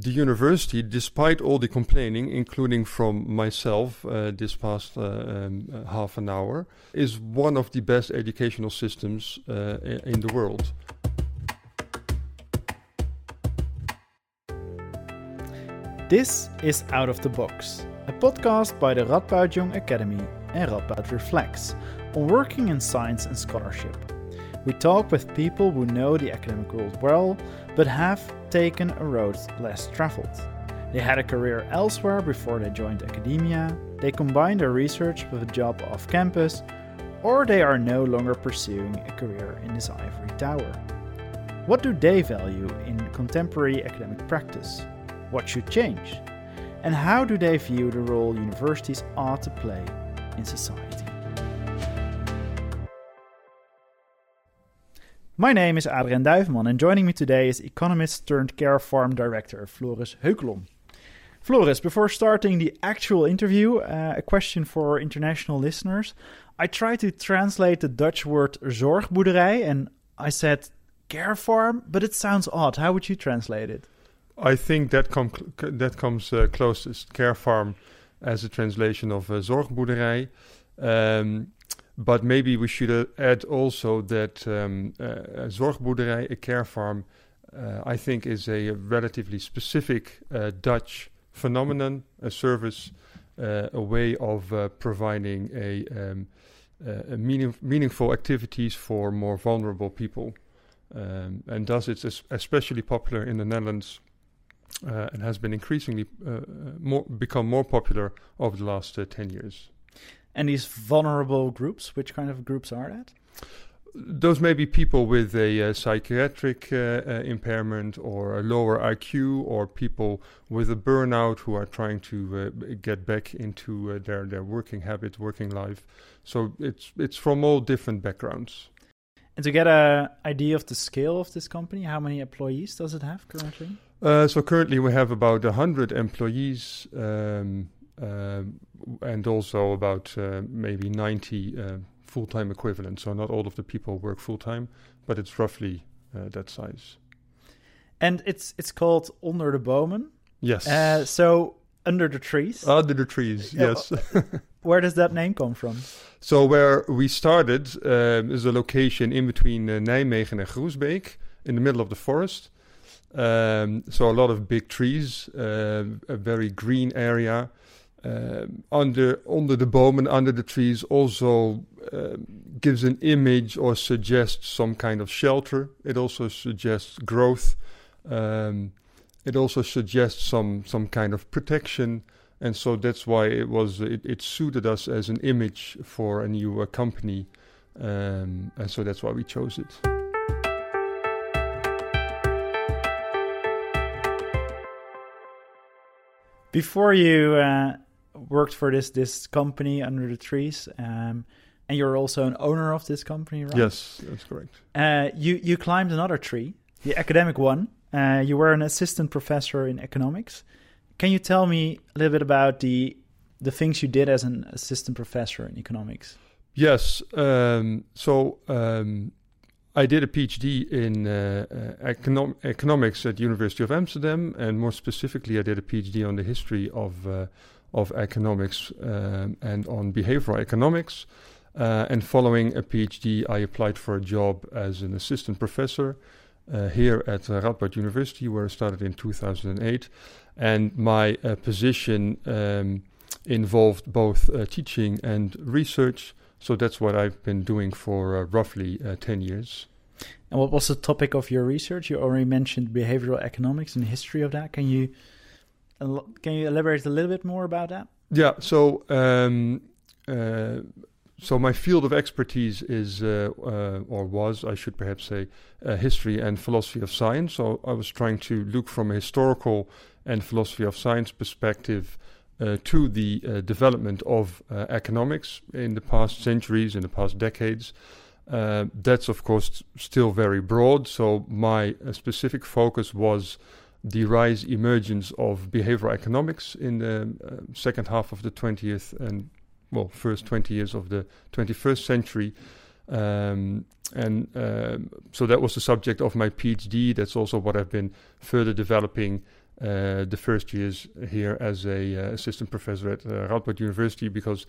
the university, despite all the complaining, including from myself uh, this past uh, um, uh, half an hour, is one of the best educational systems uh, in the world. This is Out of the Box, a podcast by the Radboud Young Academy and Radboud Reflects on working in science and scholarship. We talk with people who know the academic world well, but have taken a road less traveled. They had a career elsewhere before they joined academia, they combined their research with a job off campus, or they are no longer pursuing a career in this ivory tower. What do they value in contemporary academic practice? What should change? And how do they view the role universities ought to play in society? My name is Adrien Duiveman, and joining me today is economist turned care farm director Floris Heukelom. Floris, before starting the actual interview, uh, a question for international listeners. I tried to translate the Dutch word zorgboerderij, and I said care farm, but it sounds odd. How would you translate it? I think that com- that comes uh, closest. Care farm as a translation of uh, zorgboerderij. Um, but maybe we should uh, add also that um, uh, a zorgboerderij, a care farm, uh, I think is a, relatively specific uh, Dutch phenomenon, a service, uh, a way of uh, providing a, um, a meaning, meaningful activities for more vulnerable people. Um, and thus it's especially popular in the Netherlands and has been increasingly more become more popular over the last 10 years. And these vulnerable groups, which kind of groups are that? Those may be people with a, uh, psychiatric uh, uh, impairment or a lower IQ, or people with a burnout who are trying to uh, get back into uh, their, their working habit, working life. So it's it's from all different backgrounds. And to get an idea of the scale of this company, how many employees does it have currently? Uh, so currently we have about 100 employees. Um, uh, and also about uh, maybe 90 uh, full-time equivalents. So not all of the people work full-time, but it's roughly that size. And it's it's called Onder de Bomen. Yes. so under the trees. Under the trees. Yes. where does that name come from? So where we started um, is a location in between uh, Nijmegen and Groesbeek, in the middle of the forest. Um, so a lot of big trees, uh, a very green area, um, under under the boom and under the trees also um, gives an image or suggests some kind of shelter. It also suggests growth. Um, it also suggests some some kind of protection, and so that's why it was it, it suited us as an image for a new uh, company, um, and so that's why we chose it. Before you uh, worked for this this company under the trees. Um, and you're also an owner of this company, right? Yes, that's correct. Uh, you you climbed another tree, the academic one. Uh, you were an assistant professor in economics. Can you tell me a little bit about the the things you did as an assistant professor in economics? Yes. Um, so um, I did a PhD in uh, uh, econom- economics at the University of Amsterdam, and more specifically, I did a PhD on the history of uh, of economics um, and on behavioral economics. Uh, and following a PhD, I applied for a job as an assistant professor uh, here at uh, Radboud University, where I started in 2008. And my uh, position um, involved both uh, teaching and research. So that's what I've been doing for uh, roughly 10 years. And what was the topic of your research? You already mentioned behavioral economics and the history of that. Can you can you elaborate a little bit more about that? Yeah. So, um, uh, so my field of expertise is, uh, uh, or was, I should perhaps say, uh, history and philosophy of science. So I was trying to look from a historical and philosophy of science perspective uh, to the uh, development of economics in the past centuries, in the past decades. that's of course still very broad. So my specific focus was the rise emergence of behavioral economics in the uh, second half of the 20th and well first 20 years of the 21st century. Um, and um, so that was the subject of my phd that's also what i've been further developing uh, the first years here as a uh, assistant professor at uh, Radboud University because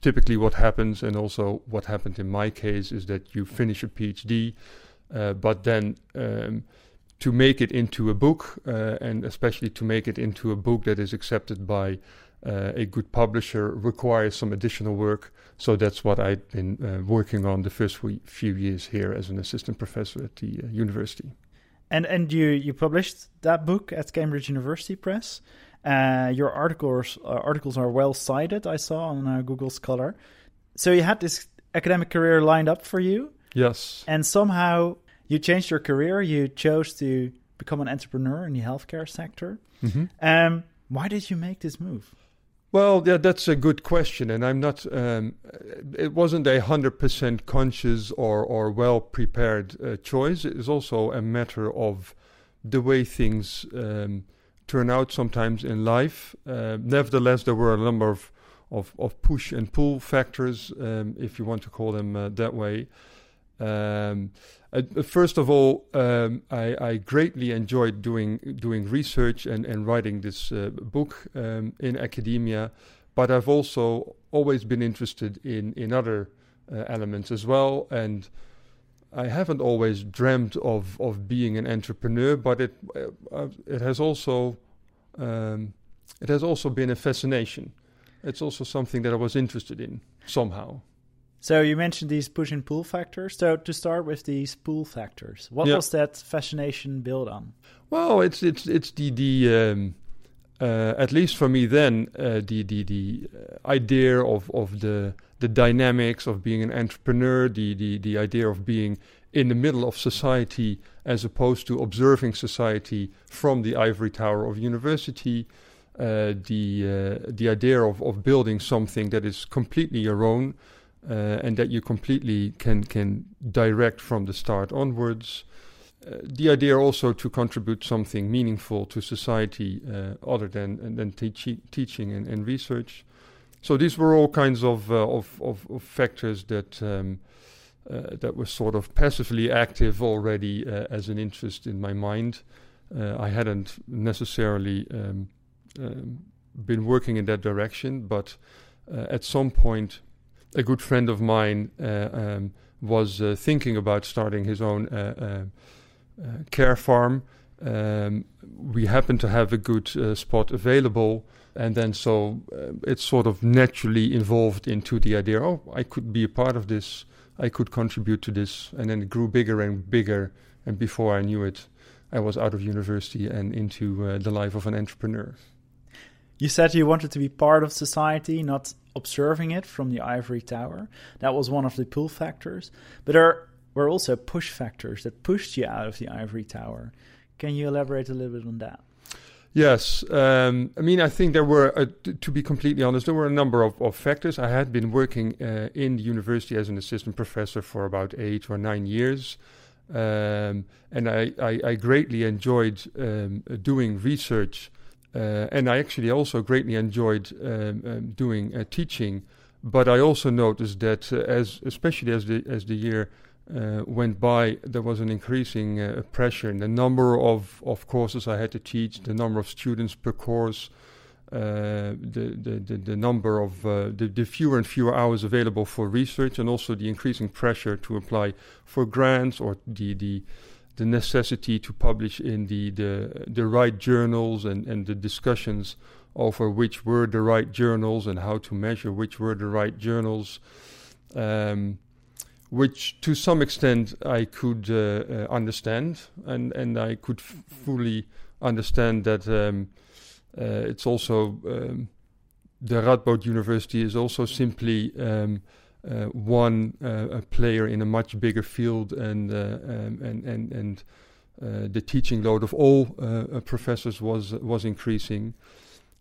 typically what happens and also what happened in my case is that you finish a PhD uh, but then um, to make it into a book uh, and especially to make it into a book that is accepted by uh, a good publisher requires some additional work so that's what I've been working on the first few years here as an assistant professor at the university and and you you published that book at Cambridge University Press. Uh, your articles uh, articles are well cited. I saw on uh, Google Scholar. So you had this academic career lined up for you. Yes. And somehow you changed your career. You chose to become an entrepreneur in the healthcare sector. Mm-hmm. Um, why did you make this move? Well, yeah, that's a good question, and I'm not. Um, it wasn't a hundred percent conscious or or well prepared uh, choice. It is also a matter of the way things um, turn out sometimes in life. Uh, nevertheless, there were a number of of, of push and pull factors, um, if you want to call them uh, that way. Um, uh, first of all, um, I, I, greatly enjoyed doing doing research and, and writing this uh, book um, in academia, but I've also always been interested in in other uh, elements as well, and I haven't always dreamed of of being an entrepreneur, but it uh, uh, it has also um, it has also been a fascination. It's also something that I was interested in somehow. So you mentioned these push and pull factors. So to start with these pull factors, what was that fascination built on? Well, it's it's it's the the um, uh, at least for me then uh, the the the uh, idea of of the the dynamics of being an entrepreneur, the the the idea of being in the middle of society as opposed to observing society from the ivory tower of university. Uh, the uh, the idea of, of building something that is completely your own, uh, and that you completely can can direct from the start onwards. Uh, the idea also to contribute something meaningful to society uh, other than than teaching teaching and, and, research. So these were all kinds of uh, of, of, of, factors that. Um, uh, that were sort of passively active already uh, as an interest in my mind. I hadn't necessarily um, um, been working in that direction, but at some point a good friend of mine uh, um, was uh, thinking about starting his own uh, care farm. Um, we happened to have a good spot available and then so uh, it sort of naturally evolved into the idea oh i could be a part of this. I could contribute to this. And then it grew bigger and bigger and before i knew it i was out of university and into uh, the life of an entrepreneur. You said you wanted to be part of society not observing it from the ivory tower. That was one of the pull factors. But there were also push factors that pushed you out of the ivory tower. Can you elaborate a little bit on that? Yes, um, I mean, I think there were, uh, t- to be completely honest, there were a number of, of factors. I had been working uh, in the university as an assistant professor for about eight or nine years, um, and I, I, I, greatly enjoyed um, doing research and I actually also greatly enjoyed um, um, doing uh, teaching, but I also noticed that uh, as especially as the as the year uh, went by, there was an increasing uh, pressure. In the number of, of courses I had to teach, the number of students per course, uh, the, the, the, the number of the, the fewer and fewer hours available for research, and also the increasing pressure to apply for grants or the the the necessity to publish in the, the, the right journals and, and the discussions over which were the right journals and how to measure which were the right journals, um, which to some extent I could uh, uh, understand and, and I could f- fully understand that um, uh, it's also um, the Radboud University is also simply um, uh, one uh, player in a much bigger field, and uh, um, and and and the teaching load of all professors was was increasing.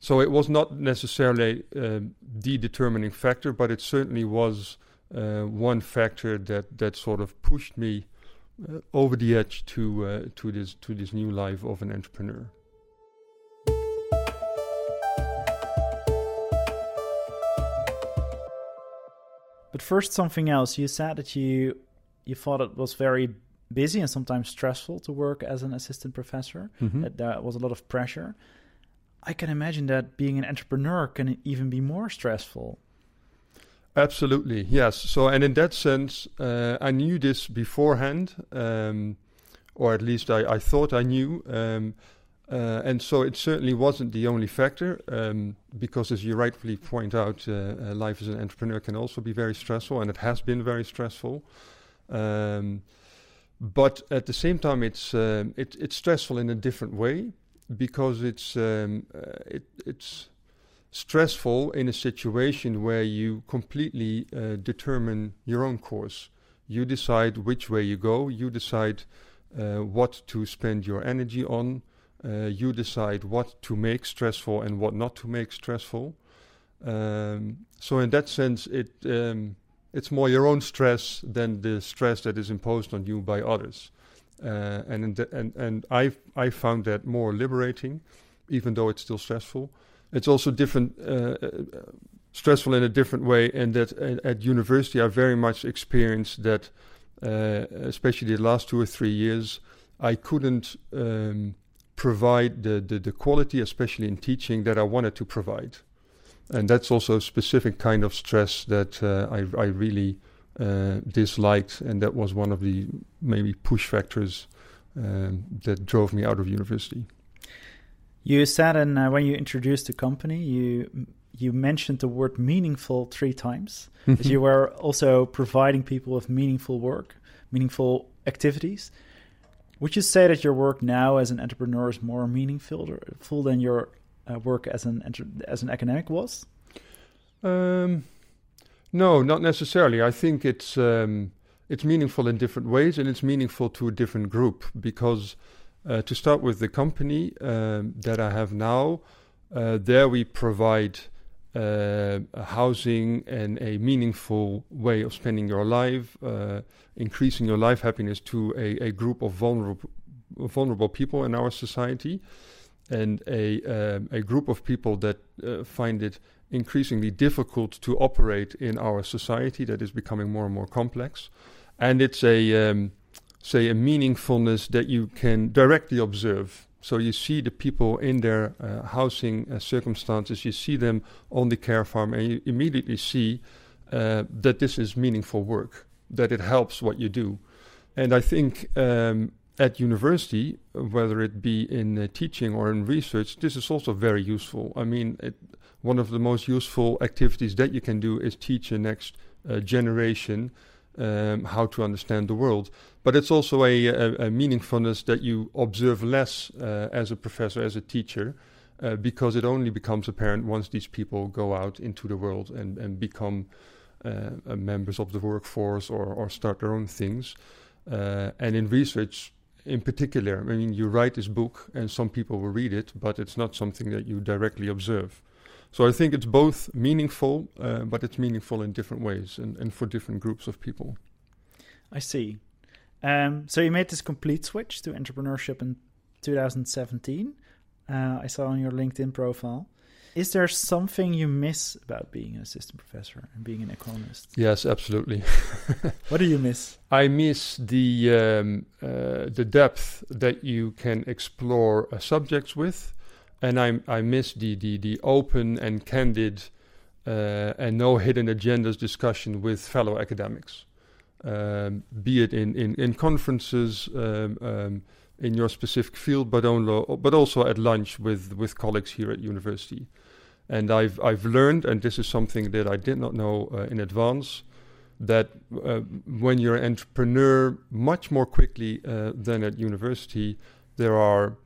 So it was not necessarily the determining factor, but it certainly was one factor that that sort of pushed me over the edge to to this to this new life of an entrepreneur. But first, something else. You said that you you thought it was very busy and sometimes stressful to work as an assistant professor. Mhm. That there was a lot of pressure. I can imagine that being an entrepreneur can even be more stressful. Absolutely, yes. So, and in that sense, uh, I knew this beforehand, um, or at least I, I thought I knew. Um, uh, and so it certainly wasn't the only factor, um, because as you rightfully point out, uh, uh, life as an entrepreneur can also be very stressful, and it has been very stressful. Um, but at the same time, it's um, it, it's stressful in a different way because it's um, uh, it, it's stressful in a situation where you completely uh, determine your own course. You decide which way you go. You decide what to spend your energy on. Uh, you decide what to make stressful and what not to make stressful. Um, so in that sense, it um, it's more your own stress than the stress that is imposed on you by others. Uh, and the, and and I I found that more liberating, even though it's still stressful. It's also different, uh, uh, stressful in a different way, and that at, at university I very much experienced that, uh, especially the last two or three years, I couldn't um, provide the, the the quality, especially in teaching, that I wanted to provide, and that's also a specific kind of stress that uh, I I really uh, disliked, and that was one of the maybe push factors um, that drove me out of university. You said, and uh, when you introduced the company, you you mentioned the word meaningful three times. you were also providing people with meaningful work, meaningful activities. Would you say that your work now as an entrepreneur is more meaningful than your uh, work as an as an academic was? Um, no, not necessarily. I think it's um, it's meaningful in different ways, and it's meaningful to a different group. Because uh, to start with, the company um, that I have now, uh, there we provide uh, housing and a meaningful way of spending your life, uh, increasing your life happiness to a, a group of vulnerable vulnerable people in our society, and a um, a group of people that uh, find it increasingly difficult to operate in our society that is becoming more and more complex. And it's a, um, say, a meaningfulness that you can directly observe. So you see the people in their uh, housing uh, circumstances, you see them on the care farm, and you immediately see uh, that this is meaningful work, that it helps what you do. And I think um, at university, whether it be in uh, teaching or in research, this is also very useful. I mean, it, one of the most useful activities that you can do is teach the next uh, generation um, how to understand the world. But it's also a, a, a meaningfulness that you observe less uh, as a professor, as a teacher, uh, because it only becomes apparent once these people go out into the world and, and become uh, members of the workforce or, or start their own things. Uh, and in research, in particular, I mean, you write this book and some people will read it, but it's not something that you directly observe. So I think it's both meaningful, uh, but it's meaningful in different ways and, and for different groups of people. I see. Um, so you made this complete switch to entrepreneurship in 2017. Uh, I saw on your LinkedIn profile. Is there something you miss about being an assistant professor and being an economist? Yes, absolutely. what do you miss? I miss the um, uh, the depth that you can explore uh, subjects with, and I I miss the the the open and candid uh, and no hidden agendas discussion with fellow academics, um, be it in in, in conferences. Um, um, in your specific field, but, only, but also at lunch with, with colleagues here at university. And I've I've learned, and this is something that I did not know uh, in advance, that uh, when you're an entrepreneur, much more quickly uh, than at university, there are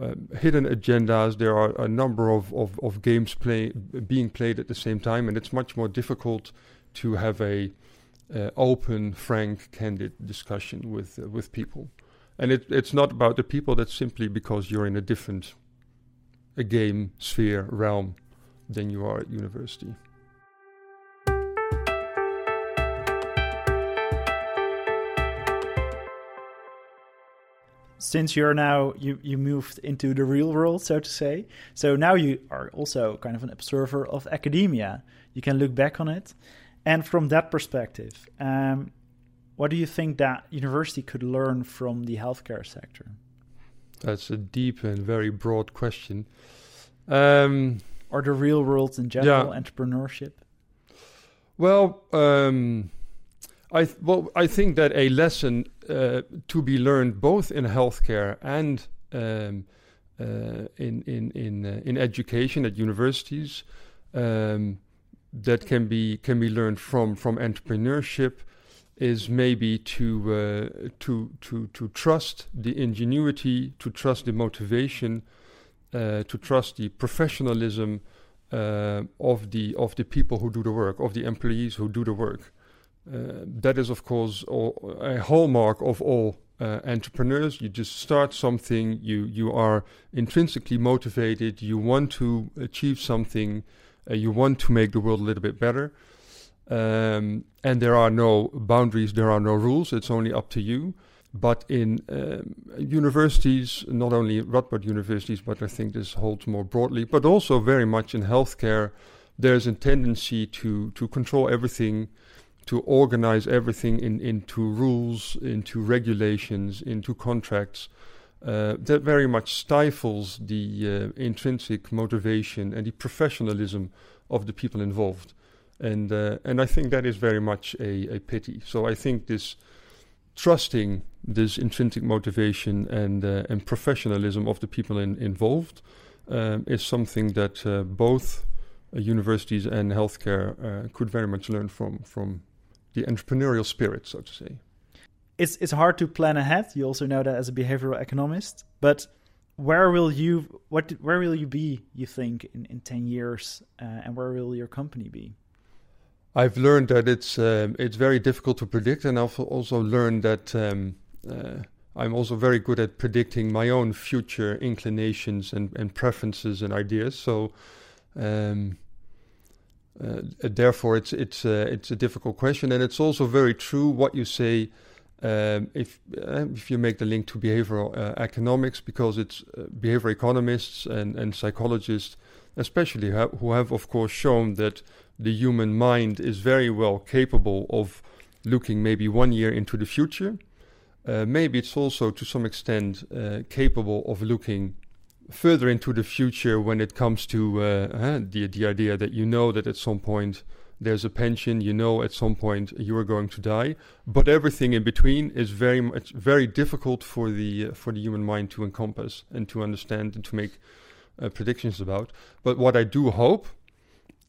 uh, hidden agendas. There are a number of, of, of games play, being played at the same time, and it's much more difficult to have a uh, open, frank, candid discussion with uh, with people. And it, it's not about the people. That's simply because you're in a different a game sphere realm than you are at university. Since you're now you you moved into the real world, so to say, so now you are also kind of an observer of academia. You can look back on it, and from that perspective, um, what do you think that university could learn from the healthcare sector? That's a deep and very broad question. Um, or the real world in general, yeah. entrepreneurship. Well, um, I th- well, I think that a lesson uh, to be learned both in healthcare and um, uh, in in in uh, in education at universities um, that can be can be learned from from entrepreneurship is maybe to uh, to to to trust the ingenuity, to trust the motivation, uh, to trust the professionalism uh, of the of the people who do the work, of the employees who do the work. Uh, that is, of course, all, a hallmark of all uh, entrepreneurs. You just start something. You you are intrinsically motivated. You want to achieve something. Uh, you want to make the world a little bit better. Um, and there are no boundaries. There are no rules. It's only up to you. But in um, universities, not only Radboud universities, but I think this holds more broadly, but also very much in healthcare, there's a tendency to to control everything to organize everything in, into rules, into regulations, into contracts. Uh, that very much stifles the uh, intrinsic motivation and the professionalism of the people involved, and uh, and I think that is very much a, a pity. So I think this trusting this intrinsic motivation and uh, and professionalism of the people in, involved um, is something that uh, both universities and healthcare could very much learn from from the entrepreneurial spirit, so to say. It's it's hard to plan ahead. You also know that as a behavioral economist, but where will you what where will you be? You think in in ten years, uh, and where will your company be? I've learned that it's um, it's very difficult to predict, and I've also learned that um, uh, I'm also very good at predicting my own future inclinations and, and preferences and ideas. So um, uh, therefore, it's it's uh, it's a difficult question, and it's also very true what you say. Um, if uh, if you make the link to behavioral uh, economics, because it's uh, behavioral economists and, and psychologists, especially ha- who have of course shown that the human mind is very well capable of looking maybe one year into the future. Uh, maybe it's also to some extent capable of looking further into the future when it comes to uh, the the idea that you know that at some point there's a pension, you know at some point you are going to die, but everything in between is very much very difficult for the uh, for the human mind to encompass and to understand and to make uh, predictions about. But what I do hope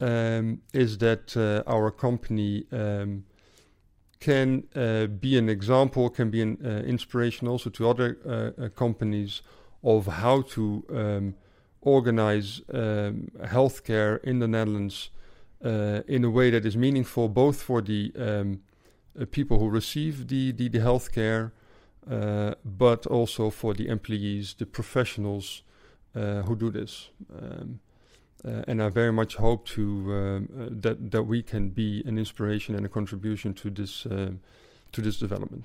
um, is that uh, our company. Um, can uh, be an example, can be an uh, inspiration also to other companies of how to um, organize um, healthcare in the Netherlands uh, in a way that is meaningful both for the um, uh, people who receive the, the, the healthcare, uh, but also for the employees, the professionals uh, who do this. Um, uh, and I very much hope to um, uh, that that we can be an inspiration and a contribution to this to this development.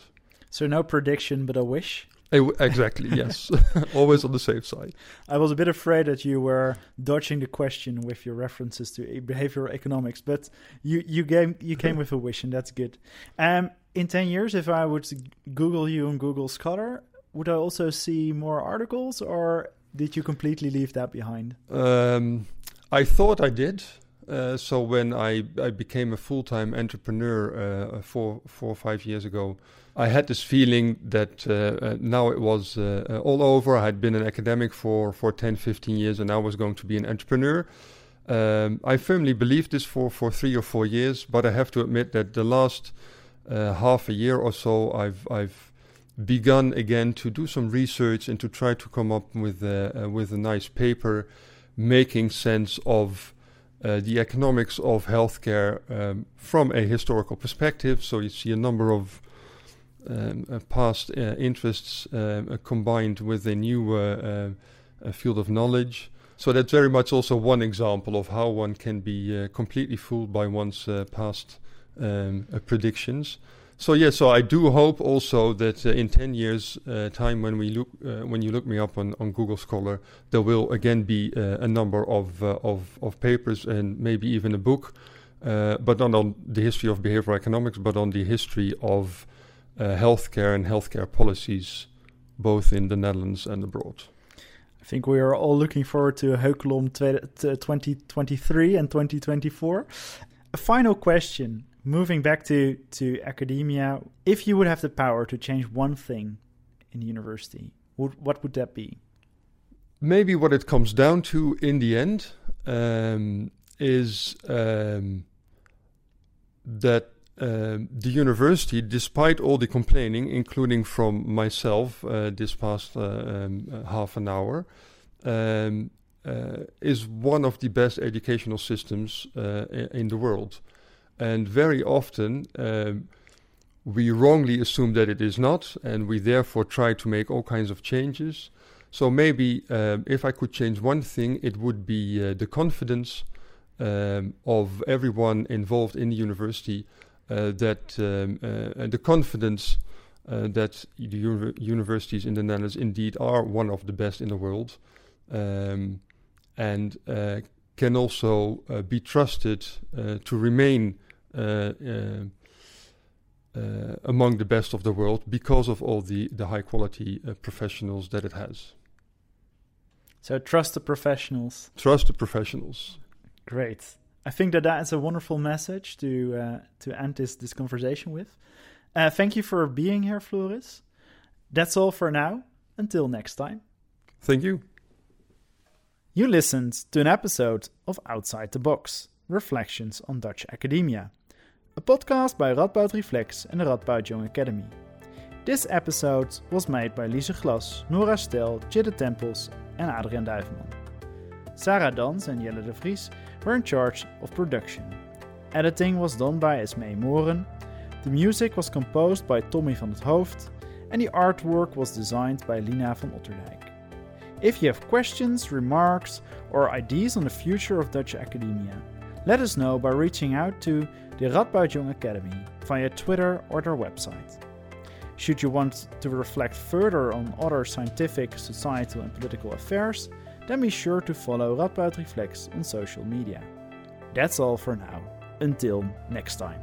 So no prediction, but a wish. Exactly, yes. Always on the safe side. I was a bit afraid that you were dodging the question with your references to behavioral economics, but you, you came you came with a wish, and that's good. Um, in 10 years, if I would Google you on Google Scholar, would I also see more articles, or did you completely leave that behind? Um, I thought I did. Uh, so when I, I became a full time entrepreneur uh, four four or five years ago, I had this feeling that uh, uh, now it was uh, uh, all over. I had been an academic for, for 10, 15 years, and I was going to be an entrepreneur. Um, I firmly believed this for, for three or four years, but I have to admit that the last uh, half a year or so, I've, I've begun again to do some research and to try to come up with a, uh, with a nice paper making sense of the economics of healthcare um, from a historical perspective. So you see a number of um, uh, past uh, interests um, uh, combined with a new field of knowledge. So that's very much also one example of how one can be completely fooled by one's past um, predictions. So yeah, so I do hope also that uh, in ten years' uh, time, when we look, uh, when you look me up on, on Google Scholar, there will again be a number of, of of papers and maybe even a book, but not on the history of behavioral economics, but on the history of healthcare and healthcare policies, both in the Netherlands and abroad. I think we are all looking forward to Heukelom 2023 and 2024. A final question, moving back to, to academia. If you would have the power to change one thing in university, would, what would that be? Maybe what it comes down to in the end um, is um, that um, the university, despite all the complaining, including from myself uh, this past uh, um, uh, half an hour, um, uh, is one of the best educational systems uh, in the world. And very often, um, we wrongly assume that it is not, and we therefore try to make all kinds of changes. So maybe um, if I could change one thing, it would be the confidence um, of everyone involved in the university that um, uh, the confidence uh, that the uni universities in the Netherlands indeed are one of the best in the world, um, and can also be trusted to remain. Uh, among the best of the world because of all the, the high quality uh, professionals that it has. So trust the professionals. Trust the professionals. Great. I think that that is a wonderful message to uh, to end this this conversation with. Uh, thank you for being here, Floris. That's all for now. Until next time. Thank you. You listened to an episode of Outside the Box Reflections on Dutch Academia, a podcast by Radboud Reflects and the Radboud Young Academy. This episode was made by Lise Glas, Nora Stel, Jidde Tempels, and Adrian Duiveman. Sarah Dans and Jelle de Vries were in charge of production. Editing was done by Esmee Moren, the music was composed by Tommy van het Hoofd, and the artwork was designed by Lina van Otterdijk. If you have questions, remarks, or ideas on the future of Dutch academia, let us know by reaching out to the Radboud Young Academy via Twitter or their website. Should you want to reflect further on other scientific, societal, and political affairs, then be sure to follow Radboud Reflects on social media. That's all for now. Until next time.